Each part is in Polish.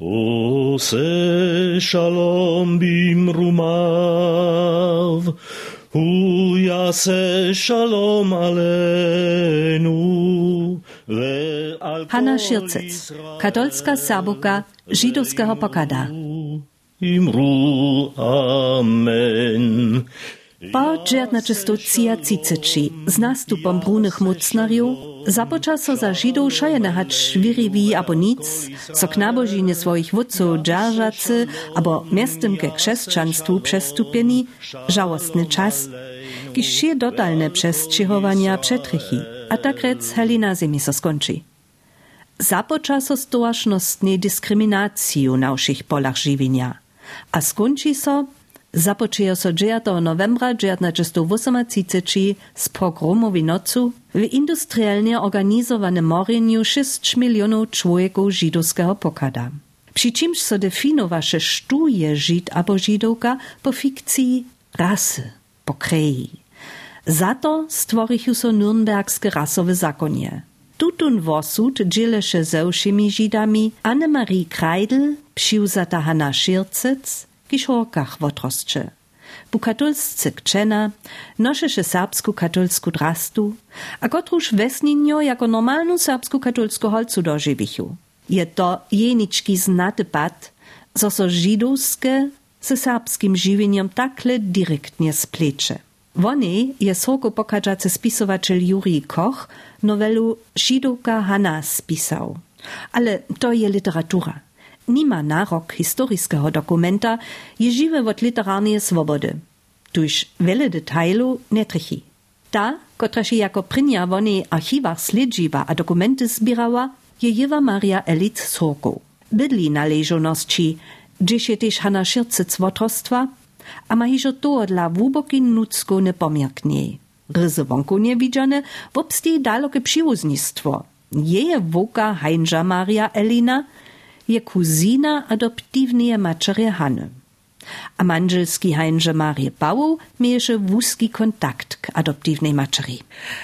עושה שלום במרומיו, הוא יעשה שלום עלינו. Hanna Schircec, katolska serbuka żydowskiego pokada. Imru, Amen. Po 1933 z nastupom brúnych mocnarjów započa so za Židov šaje nehać šviriví abo nic, so k nabožine svojich vodcov džaržacy abo miestem ke krzeszczanstwu przestupeni, żałosny czas, kiż się dotalne przestrziechowania przetrychi, a tak rec Helena zemi so skończy. Započa so stołacznostnej dyskryminaciju na všich polach żywienia, a skończy so Započejo so 9. novembra 1938 z pogromowi nocu w industrialnie organizowanym moreniu 6 milionów człowieków żydowskiego pokada. Przy czymś so definowaše sztu je Żyd albo Żydowka po fikcji rasy, po kreji. Za to stworichu so nürnbergskie rasowe zakonie. Tutun wosud dziele się ze Żydami Annemarie Kreidl, przyuzata Hanna Schircec, kišorkach wotrostče. Bu katolsce kčena, nošeše serbsku katolsku drastu, a kotruž vesninjo jako normalnu serbsku katolsku holcu doživichu. Je to jenički znate pat, zo so se serbskim živenjem takle direktnie spleče. Wony je sroko pokażacy spisowaciel Juri Koch nowelu Żidowka Hanna spisał. Ale to je literatura nima narok historiskiego dokumenta, je żywe od literarnej swobody. Tuż wiele detailu nie trchi. Ta, się jako prynia w onej śledziła a dokumenty zbierała, je Jewa Maria Elic Sorko. Bydli należoności, gdzie się też Hanna Szyrcyc wotrostwa, a ma hižo to dla wuboki nudzko nepomierknie. Ryzy wonku niewidziane, wobstej dalokie przywoźnictwo. Jeje woka Heinja Maria Elina – je kuzina adoptivneje mačerje Hanne. A manželski heinže Marje Bauer mieše wuski kontakt k adoptivnej mačeri.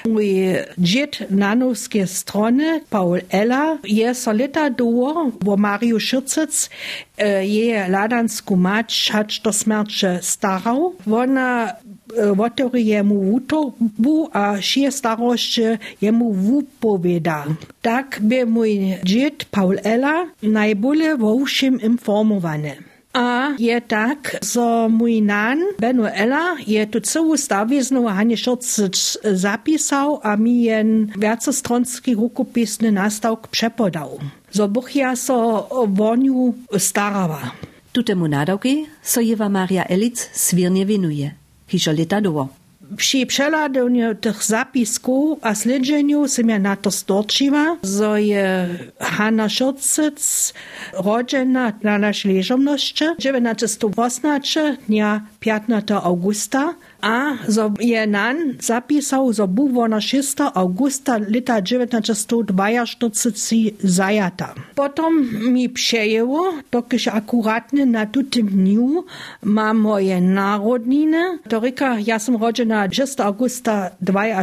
Mój dzied nanowskie strony, Paul Ella, je solita duo, wo Mario Schürzec e, je ladansku mać, hać do smercze starał. Wona Wotory jemu wutobu a šie starošće jemu wupoveda. Tak by mój dzied Paul Ella najbolje vo všem informovane. A je tak, zo mój nan Benu Ella je tu całą stawizną Hanie Szorcyc zapisał, a mi jen wiacostronski rukopisny nastawk przepodał. Zo buchja so woniu starała. Tutemu nadawki so Jewa Maria Elic swirnie winuje. Doło. Przy przeladaniu tych zapisków a śledzeniu się mnie na to storczyła, że je Hanna Szorcyc rodzena na naszej leżomności 1918 dnia 15 augusta, a zo je nan zapisał, zo był na 6 augusta lata 1942 zajata. Potom mi przejęło, dokiż akuratnie na tym dniu mam moje narodniny. To ryka, ja som rodzena 6 augusta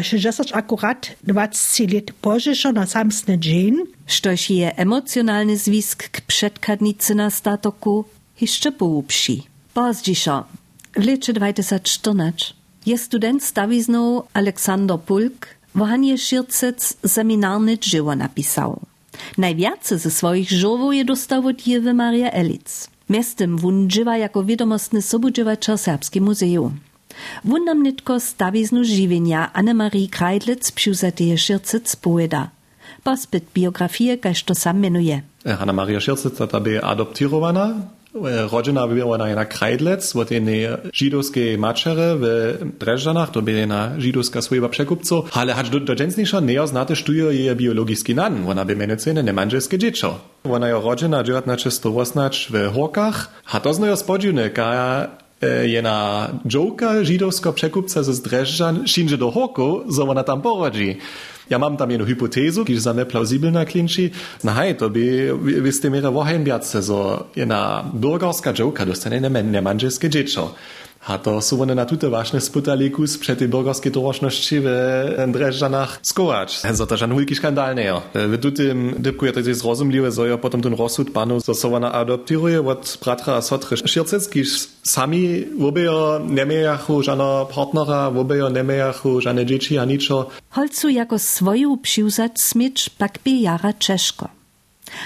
62, akurat 20 lat pożyszo na samsny dzień. Sztoż je emocjonalny zwisk k przedkadnicy na statoku jeszcze połupsi. Pozdziszo, w lecie 2014 je student stawizną Aleksander Pulk w Szircec seminarne dzieło napisał. Najwiace ze swoich żołów je dostał od Jewy Maria Elic. Miestem wun dziewa jako wiadomostny sobudziewacza Serbskie Muzeum. Wun nam nitko stawiznu żywienia Annemarie Kreidlitz przyuzateje Szircec powieda. Pospyt biografię, każ to sam menuje. Hanna Maria Szircec ta by adoptirowana rodzina była na Kreidlec, od jednej żydowskiej maczery w Dreżdżanach, to była na żydowska swojba przekupco, ale hacz do, do dżęsniejsza nie znate sztuje jej biologiski nan, ona by menece nie manżelskie dziecko. Ona jest rodzina 1918 w Horkach, a to znajo spodziwne, ka jena dżołka żydowska przekupca ze Dreżdżan szynże do Horku, zo ona tam porodzi. Ja mam tam jedną hipotezu, ki za mnie plausibelna klinči. Na hej, to by, vy ste mera vohen viace, zo jedna burgorska džovka dostane ne, ne manželske dziecko. A to one na tute vážne sputali kus před tej burgorskej toročnosti v Drežďanach skovač. Zo to žan hulky škandálne. V tutym dybku je to zrozumliwe, zo jo potom ten rozsud panu, zo so ona adoptiruje od bratra sotry Šircecki sami wobejo nemejachu žana partnera, wobejo nemejachu žane dzieci a ničo. Holcu jako swoju přiuzać smicz pak by Czeszko.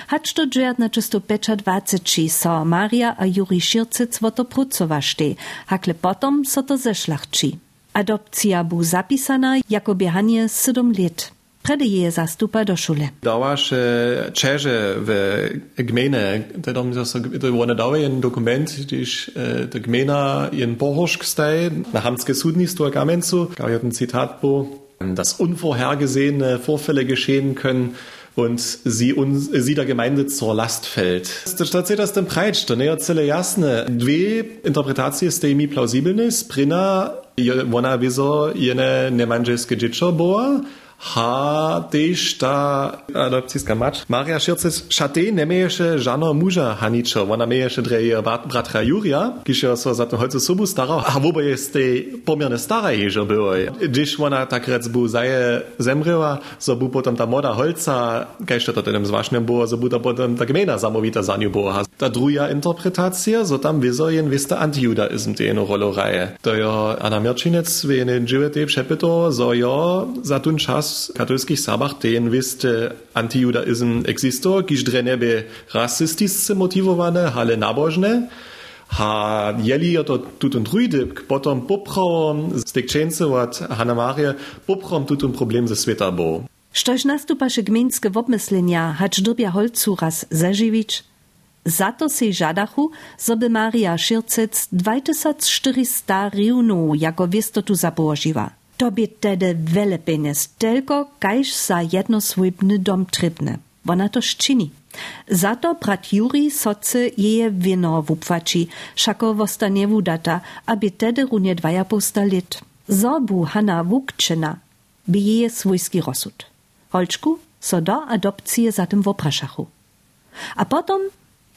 Hacz to dżerdna czysto pecza dwaceči so Maria a Juri Šircec woto prucowaštej, hakle potom so to zeszlachči. Adopcja bu zapisana jako biehanie sedom let. Predy je zastupa do szule. Dawasz Czerze w gmine, to dom so to one dawe ein dokument, gdyż de gmina in Bohoszk staj, na hamskie sudnictwo gamencu, gab ja ein Zitat bo, dass unvorhergesehene Vorfälle geschehen können, und sie, uns, sie der Gemeinde zur Last fällt. Statt das dem Preitsch, dann ja cele jasne. Dwie interpretacje z mi plausibilnis, prina, ona wieso jene nemanżelskie dziecko była, ha tež ta adopcijska mač. Marija Šircec šate nemeješe žano muža haničo, ona meješe dreje bratra Jurija, kiž jo so za to holce sobu stara, a wobo je ste pomerne stara ježo było. Když ona tak bu zaje zemrela, so bu potom ta moda holca, kajž to teda zvašnem było, so bu to potom ta gmena samovita za nju było. Ta druga interpretacija, so tam vizo jen viste antijudaizm te eno rolo raje. To jo Anna Mirčinec v jene dživete přepito, so jo za tun nas katolskich Sabach den wiste antijudaizm existo, kiż drenebe rasistisce motivowane, hale nabożne, ha jeli to tutun druidyk, potom poprawom z tekczęce od Hanna Maria, poprawom tutun problem ze świata bo. Štož nastupaše gminske obmyslenia, hacz dobia holcu raz zaživič, za to si žadachu, zoby Maria Šircec 2400 riunów jako wiestotu zaboživa. To by tedy vele peněz, tylko kajž sa jednosvojbny dom trybne. Ona to ščini. Zato brat Juri soce jeje wino wupwači, šako vostanie wudata, aby tedy runie dwaja posta lit. Zobu Hanna Wukczyna by jeje swójski rozsud. Holczku so do adopcji zatem wopraszachu. A potom,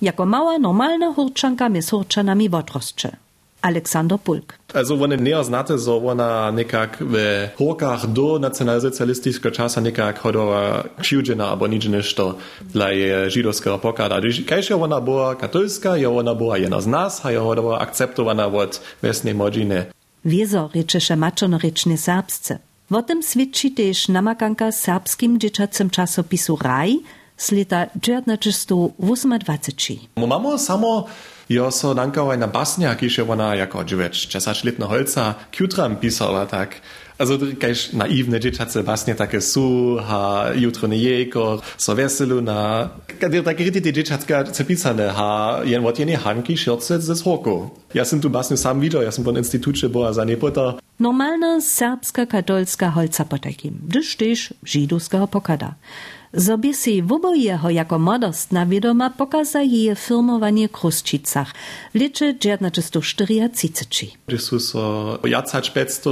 jako mała normalna hurczanka my z hurczanami wotrostcze. Aleksander Pulk. Also one näher znate, so ona nekak w horkach do nacjonalsocjalistycznego czasa nekak hodova křivdžena, abo nič nešto dla je židovského pokada. Kajž je ona była katolska, je ona była jedna z nas, a je hodova akceptowana od vesnej modžine. Wieso rečeše mačonorečne serbsce. O tym świadczy też namakanka serbskim dzieciacym czasopisu Raj z lata 1928. Mamo samo jo so nankała na basnia, kiż je ona jako dziewięć, czesaczletna holca, kjutram pisała tak. Also kajż naiwne dzieciace basnie takie su, ha jutro nie jeko, so weselu na... Kadir takie ryty dzieciacka zapisane, ha jen wat jenie hanki szyrce ze zhoku. Ja sam tu basnie sam widział, ja sam po instytucie była za niepota. Normalna serbska katolska holca potakim, gdyż też żydowskiego pokada. Zobie si wobojeho jako modostna wiadoma pokaza jej firmowanie w Kruszczycach w licze 1934. Gdy są so jacać 500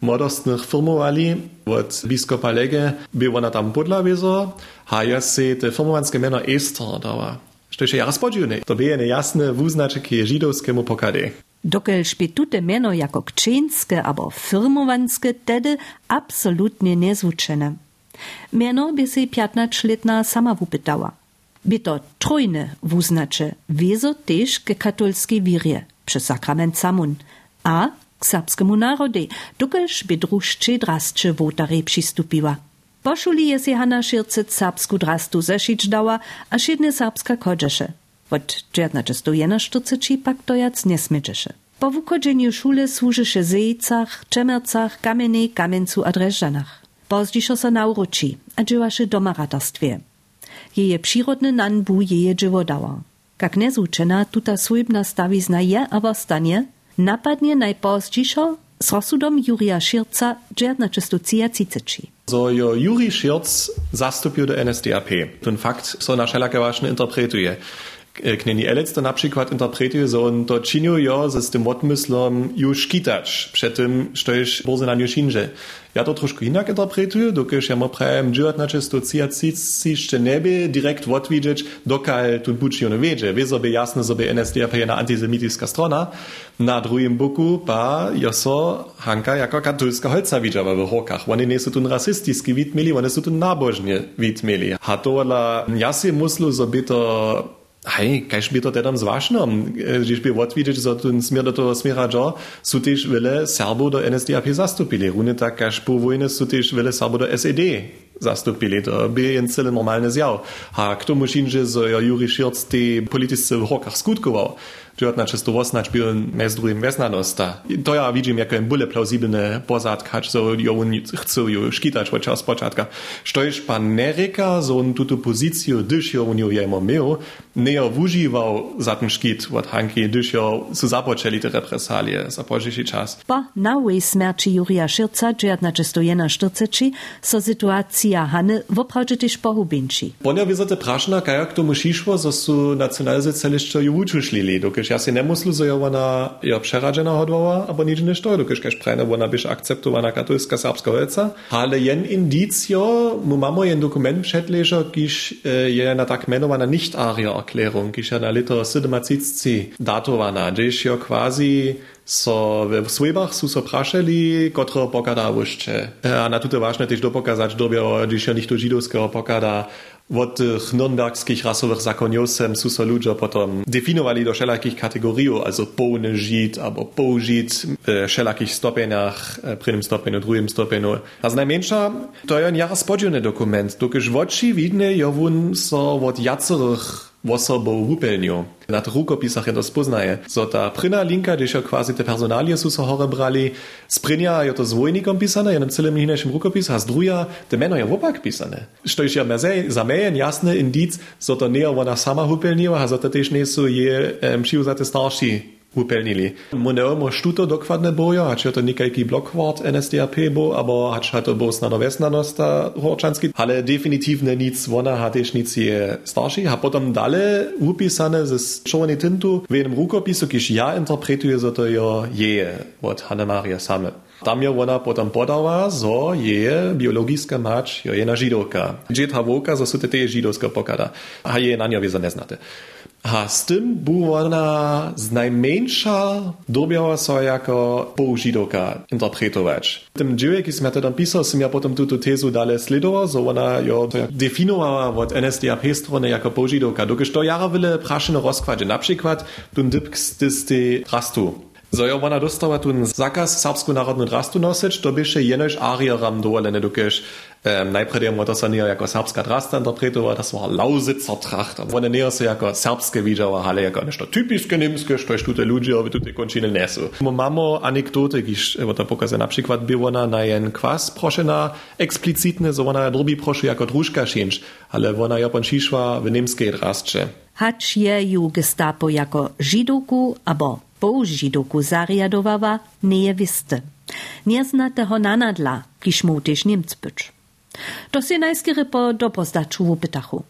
modostnych firmowali od biskupa Lege, by ona tam podla wieso, a ja si te firmowanskie miano Ester dała. Je raz podzielne. To by jasne wuznaczeki żydowskiemu pokady. Dokel špetute meno jako kčenske abo firmovanske tedy absolutnie nezvučene. Miano by si 15-letna sama wypytała. By to trojne wuznacze, wiezo też ke katolskiej wirje, przez sakrament samun, a k serbskiemu narode, dokelż by drużcze drastcze wotary przystupiła. Poszuli je si Hanna Šircec serbsku drastu zeszyć dała, a szedne serbska kodżesze. Od 1941 pak to jac nie smydżesze. Po wychodzeniu szule służysze zejcach, czemercach, kamenej, kamencu a. Pozdźišo so nauruči a dživaše doma ratarstwie. Jeje przyrodny nanbu jeje dživo. Kak nezučena tuta swójbna stawizna je abo stanie, napadnie najpozdźišo z rozsudom Jurija Širca 1933. So jo Juri Širc zastupił do NSDAP. Ten fakt so na szelakewašne interpretuje. Kneni Elec to na przykład interpretuje, że on to czynił jo z tym odmyslom już kitać przed tym, że już bozy na niuszinże. Ja to troszkę inak interpretuję, dokąd ja mo prajem dżuat na czysto ciacici jeszcze niebie direkt odwidzieć, dokal tu buci on wiedzie. Wie sobie jasno, sobie NSDAP je na antisemitiska strona. Na drugim boku pa jo so Hanka jako katolska holca widziała w rokach. Oni nie są tu rasistiski wid mieli, oni są tu nabożnie wid mieli. A to ala, ja si muslu, sobie to Hej, kaj špito te tam zvašno? E, že bi odvideli za ten smer do toho smera, že so tež vele Serbo der NSDAP zastupili. Rune tak, kaj po vojne so tež vele Serbo der SED zastupili. To by je cele normalne zjav. A k tomu šin, že so jo Juri Širc te politice v rokah skutkoval. 1908 byl mezi druhým vesnadosta. To já vidím jako jen bude plausibilné pozadka, že jo on chce ju škytač od čas počátka. Štož pan nereka, so on tuto pozíciu, když jo on ju jemo měl, ne jo vužival za ten škit od Hanki, dyš jo su započeli te represalije za požiši čas. Po nałej smерci Jurija Širca, džotna često jena štrceči, so situacija Hany woprawdzie też pohubinči. Ponia wiedzate prašna, kajak tomu šišło, so su nacionalsociališćo ju vučušlili, dokiž ja si nemuslu, że ona ja przerażena hodowała, albo nic nie stoi, dokiż kaž prajna, ona byś akceptowana katolska serbska holca. Ale jen indicjo, mu mamo jen dokument przedleżo, kiż e, je na tak menowana nicht-aria-erklärung, kiż je na lito 77 datowana, gdzieś jo quasi so w Swebach su so prašeli, kotro pokada wušće. A na tute važno tež dopokazać dobio, gdyż jo nicht do židovského pokada, od tych nürnbergskich rasowych zakoniosem su so ludzie potom definowali do wszelakich kategorii, also pełny Żyd albo pół Żyd w wszelakich stopeniach, prvnym stopniu, drugim stopniu. A najmniejsza to jest jara spodziewny dokument, dokąd w oczy widne jowun so od jacerych osobou wupelniu. Na tych rukopisach je to spoznaje. So ta pryna linka, gdyż jo quasi te personalie su so hore brali, z prynia je to z wojnikom pisane, jednym celym innym rukopisu, a z druja te meno je wopak pisane. Što je mezej, za mejen jasny indic, so to nie ona sama wupelniła, a so to też nie su je um, starší upelnili. Mo neomo štuto dokładne bojo, hacz to nikajki blokwart NSDAP bo, aber hacz to bo snano vesnanosta horčanski, ale definitywne nic, ona ha też nic je starszy, a potom dale upisane ze czerwony tintu w jednym rukopisu, kiż ja interpretuję, że to jo je od Hanna Maria same. Tam je ona potom podała, zo je biologiska mać, jo je na židovka. Džet havoka, zo su te te židovska pokada. A je na njo viza neznate. A z tym była najmniejsza dobiała so jako použidovka interpretować. W tym dzieje, kiedy ja tam pisał, som ja potom tuto tezu dalej sledował, że ona ją definowała od NSDAP strony jako použidovka. Dokiż to jara wiele praszene rozkładzie. Na przykład, tu dypk z tej rastu. So ja ona dostała tu zakaz serbsku narodnu drastu nosić, to byše jenož arijeram dovolene, dokiž um, najprej je to sa nie jako serbska drasta interpretovala, to var Lausitzer tracht. Ona nie se jako serbske widziała, ale jako nešto typiskie niemskie, što je štute ludzie, ovi tu te končine nesu. Mamo anekdote, kiž evo to pokazuje, na przykład by ona na jen kwas prošena eksplicitne, so ona drugi prošu jako družka šinč, ale ona Japan šišva v niemskiej drastče. Hacz je ju gestapo jako židovku, abo použidoku zariadowawa, nie je wiste. Nie znate ho nanadla, kiż mu też Niemc. To się najskiery po dopozdaczu w pytachu.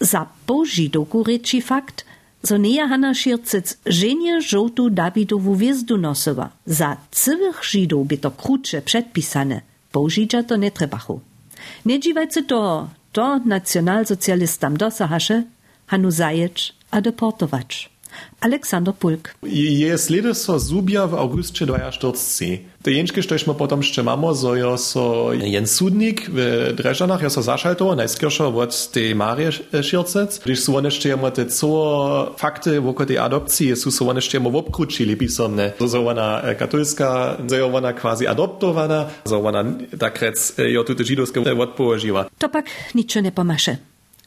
Za použidoku reči fakt, zo nie Hanna Šircec żenie żołtu Dawidowu wjezdu nosowa. Za cywych Żydów by to krótsze przedpisane, použidža to nie trebachu. Nie dziwajcie to, to nacjonalsocjalistam dosahaše, Hanu zajecz a deportować. Aleksander Pulk. Je sledy so zubia w augustie 2040. Te jenčke, što smo potom jeszcze mamo, so jo so jen sudnik w Drežanach, jo so zašaltoval, najskieršo od te Marije Šircec, když su one jeszcze te co fakty woko tej adopcji, su so one jeszcze jemo obkručili pisomne. So ona katolska, so ona quasi adoptowana, so ona tak rec jo tute židovske odpołožiła. To pak ničo ne pomaše.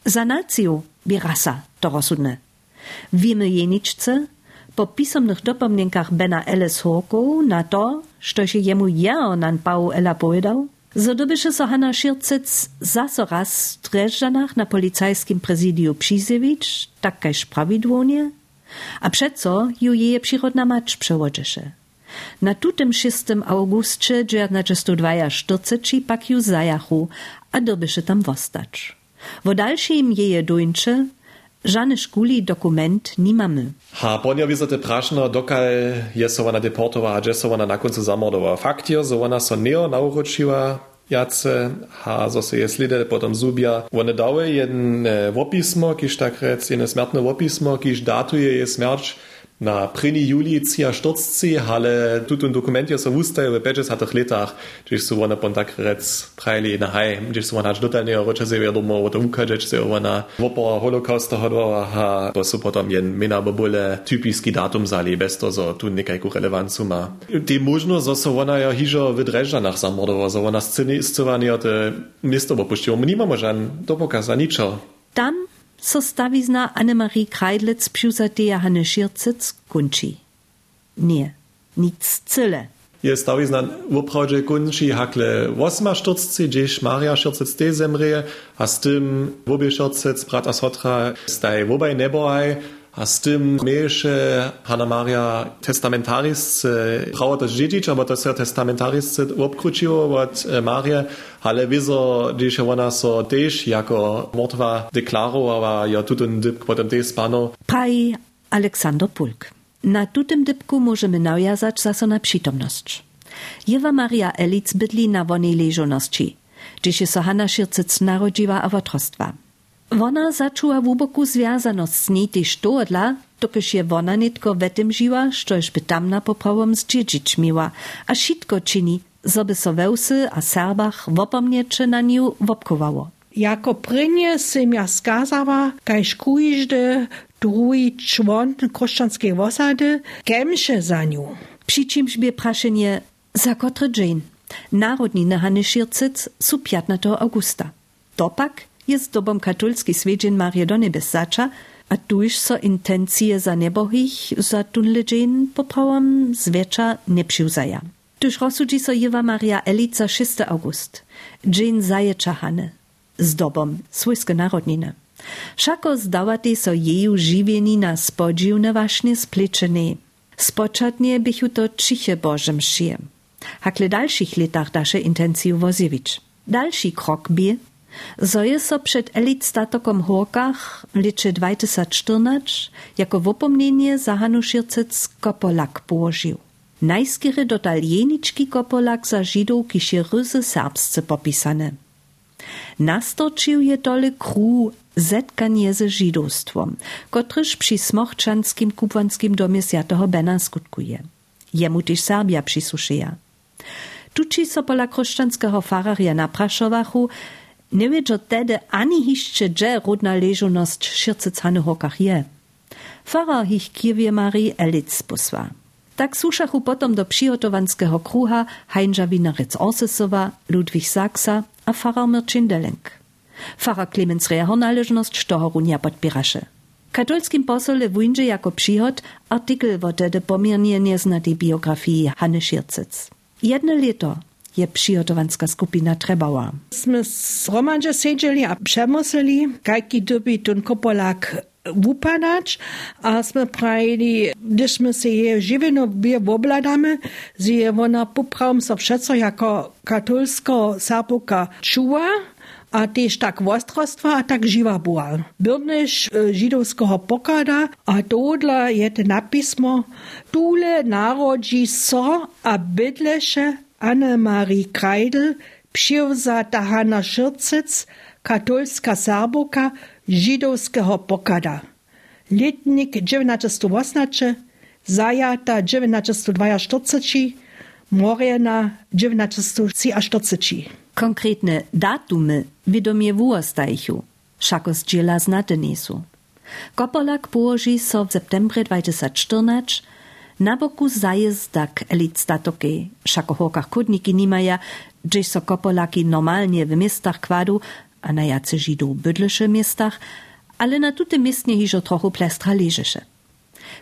Za naciju bi rasa to rozsudne. Wiemy jeniczce, po pisomnych dopomnienkach Bena Ellis Horkow na to, što się jemu jeo nan pau Ela powiedział, zodobysze so Hanna Szircec zaso raz w na policajskim prezydiu Pszizewicz, tak każ prawidłonie, a przeco ju jeje przyrodna mać przełożysze. Na tutem 6 augustie 1942 pak ju zajachu, a dobysze tam wostać. Wo dalszym jeje duńcze, Żadnych szkuli dokument nie mamy. Ha, ponia wizote praszno, dokal je sowana deportowa, a gdzie sowana na końcu zamordowa. Fakt je, sowana so neo nauroczyła jace, ha, so se je slide, potem zubia. One dały jeden e, wopismo, kiż tak rec, jedno smiertne wopismo, kiż datuje je smierć na 1. juli 1940, ale tutun dokument je so wustaje w 50 letach, gdzieś so one pon tak rec prajli na haj, gdzieś so one hacz dotalnie rocze se wiadomo, o to ukadzeć se ona wopora holokausta hodowała, ha, bo so potom jen mina bobule typiski datum zali, bez to, so tu nekajku relevancu ma. Ti možno, so so ona ja hižo w Drežanach zamordowała, so ona sceny scowani od misto opuściła. My nie mamy żan do pokaza, niczo. Tam so stawizna Annemarie Kreidlitz psiusateja Hanne Schirzic kunči. Nie, nic cyle. Je stawizna woprawdzie kunči hakle 48, gdzieś Maria Schirzic te zemreje, a z tym wobie Schirzic, brat a sotra, staj wobaj neboaj, a z tym miejsze Hanna Maria testamentaris prawo też dziedzic, aber to się testamentaris obkruciło od Maria, ale wizo, gdzieś ona so też jako mordwa deklarowała, ja tutun dyb potem też spano. Praji Aleksander Pulk. Na tutym dybku możemy nawiązać zaso na przytomność. Jewa Maria Elic bydli na wonej leżoności, gdzie się Hanna Schirzic narodziła a otrostwa. Wona začuła uboku związaność z niej też to odla, dokiż je wona nitko w tym żyła, štož by tamna poprawom z dziedzic miła, a wszystko czyni, zoby so wełsy a Serbach wopomniecze na wopkowało. Jako prynie sem ja skazała, kajż kujżdy drugi człon koszczanskiej osady, kemsze za nią. Przy czymś by praszenie, za kotre dzień. Narodniny Hany Schircic su 15 augusta. Dopak jest dobom katolski swiedzień Maria do niebes zacza, a tuż so intencje za nebohich za tunle dzień poprawom zwiecza nie. Tuż rozsudzi so Jewa Maria Elica 6 august, dzień zajecza Hany, z dobom swojskie narodniny. Szako zdawate so jeju żywienina spodziwne właśnie spleczene. Spoczatnie bychu to ciche Bożem szyje. Hakle dalszych letach dasze intenciju Wozjewicz. Dalszy krok bie, zo je so przed elit statokom Horkach w licze 2014 jako wopomnienie za Hanu Šircec kopolak położył. Najskiery dotal jeniczki kopolak za Żydów, kiż je ryzy serbscy popisane. Nastoczył je dole kru zetkanie ze żydowstwom, kotryż przy smochczanskim kupwanskim domie Świętego Bena skutkuje. Jemu też Serbia przysłuszyja. Tuči so pola kruščanského fararja naprašovachu, nie wiedzo tedy ani hišće dže rodna šircec Hanehokach je. Farar ich kiewie Marii Elic posła. Tak suszachu potom do przygotowanskiego kruha Heinja Winarec Orsesowa, Ludwig Saksa a farar Mirczyn Delenk. Farar Clemens Reher należność Sztohorunia podpierasze. Katolskim posole wujnże jako przychod artykel wo tedy pomiernie nieznatej biografii Hanny Schircec. Jedno leto je przygotowanska skupina trebała. Sme zromadže sedeli a přemysleli, kajki doby ten kopolak wupadać, a sme prajili, když sme se je bie obladamy, je ona poprawom so všetko jako katolsko serbuka čuva, a też tak wostrostwa, a tak živa była. Byrnyš e, židowskiego pokada, a dodla je te napismo, tule narodzi so a bydleše Anne-Marie Kreidel, przyjęta Hanna Szyrcyc, katolska serbuka żydowskiego pokada. Letnik 1918, zajata 1942, Morena 1943. Konkretne datumy wiadomie włostajchu, szako z dziela znate niesu. Kopolak położy so w septembrze 2014 na boku zajezdak elit statoke, szako hokach kudniki nimaja, gdzieś so kopolaki normalnie w miastach kładu, a na jacy żidów bydlesche miastach, ale na tutym miestnie hiżo trochu plestra leżesze.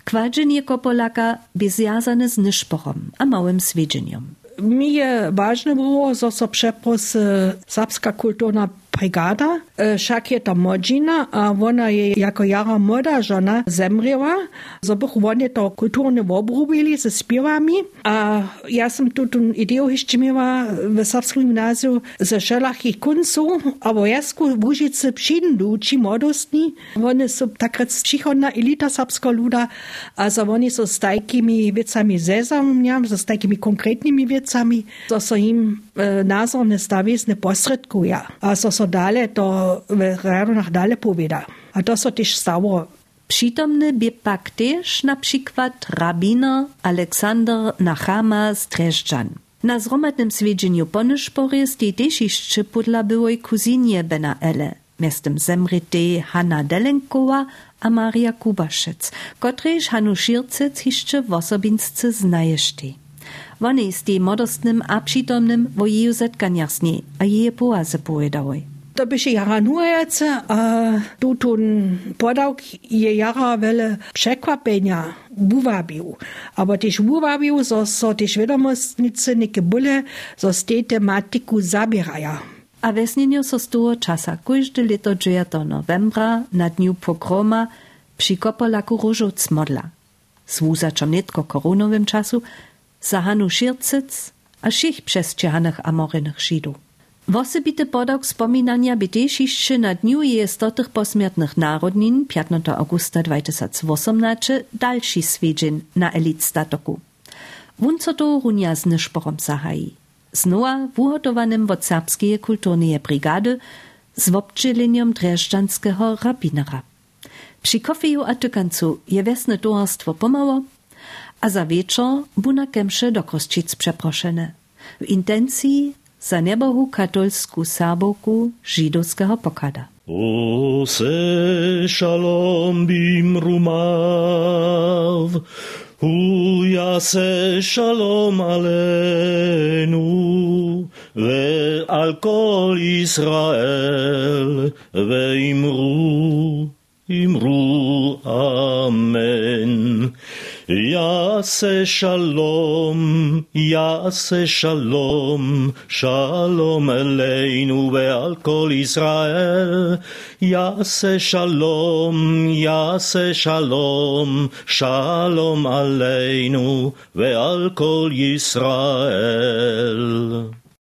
Kładzenie kopolaka by zjazane z nyszporom a małym swiedzieniem. Mi je ważne było, że so przepos e, serbska kulturna brigada, však je to modžina a ona je jako jara moda žena zemrela, so bych oni to kulturne obrubili ze spiewami a ja som tu tu ideu ještě miała w Sapskim gimnaziu ze wszelakich końców, a w Łużycy przyjdą ci młodostni. Oni są taka przychodna elita sapska luda, a za oni są z takimi wiecami zezamniam, z takimi konkretnymi wiecami, to są im e, nazor stawić, nie posredkuje. A so so dalej to w radonach dalej powieda. A to so też stało Przytomny by pak też na przykład rabiner Aleksander Nachama z Dreżdżan. Na zromadnym swiedzeniu Ponyszpory stej też jeszcze podla byłej kuzynie Bena Ele, miastem zemrytej Hanna Delenkowa a Maria Kubaszec, kotreż Hanu Szircec jeszcze w osobinsce znajeszty. Wony z tej modostnym a przytomnym wo jeju zetkaniach a jeje połazy pojedały. To by się jara nujace, a tu ten podałk je jara wiele przekłapenia uwabił. Aber też uwabił, że so też wiadomostnicy nie byle, że z tej tematiku zabierają. A wesnienio so z toho czasa każde leto dzieje do novembra na dniu pogroma przy kopolaku Różoc modla. Zwuzaczom netko koronowym czasu za Hanu Szircec a všich přesčehanych amorenych Żydów. Wosebity podok wspominania by też jeszcze na dniu jestotych posmiertnych narodnin 15 augusta 2018 dalszy swiedzin na elit statoku. Wun co to runia z nyszporom sahaji. Znowa wuhotowanym od serbskiej kulturnej brigady z obdzieleniom dreżdżanskiego rabinera. Przy kofeju a tykancu je wiesne towarstwo pomało, a za wieczor bu na kemsze do Kościc przeproszene. W intencji za nebohu katolsku serbowku żydowskiego pokada. O se shalom bim rumav, hu ja se shalom alenu, ve al kol Israel, ve imru, imru, amen. יעשה שלום, יעשה שלום, שלום אלינו ועל כל ישראל. יעשה שלום, יעשה שלום, שלום עלינו ועל כל ישראל.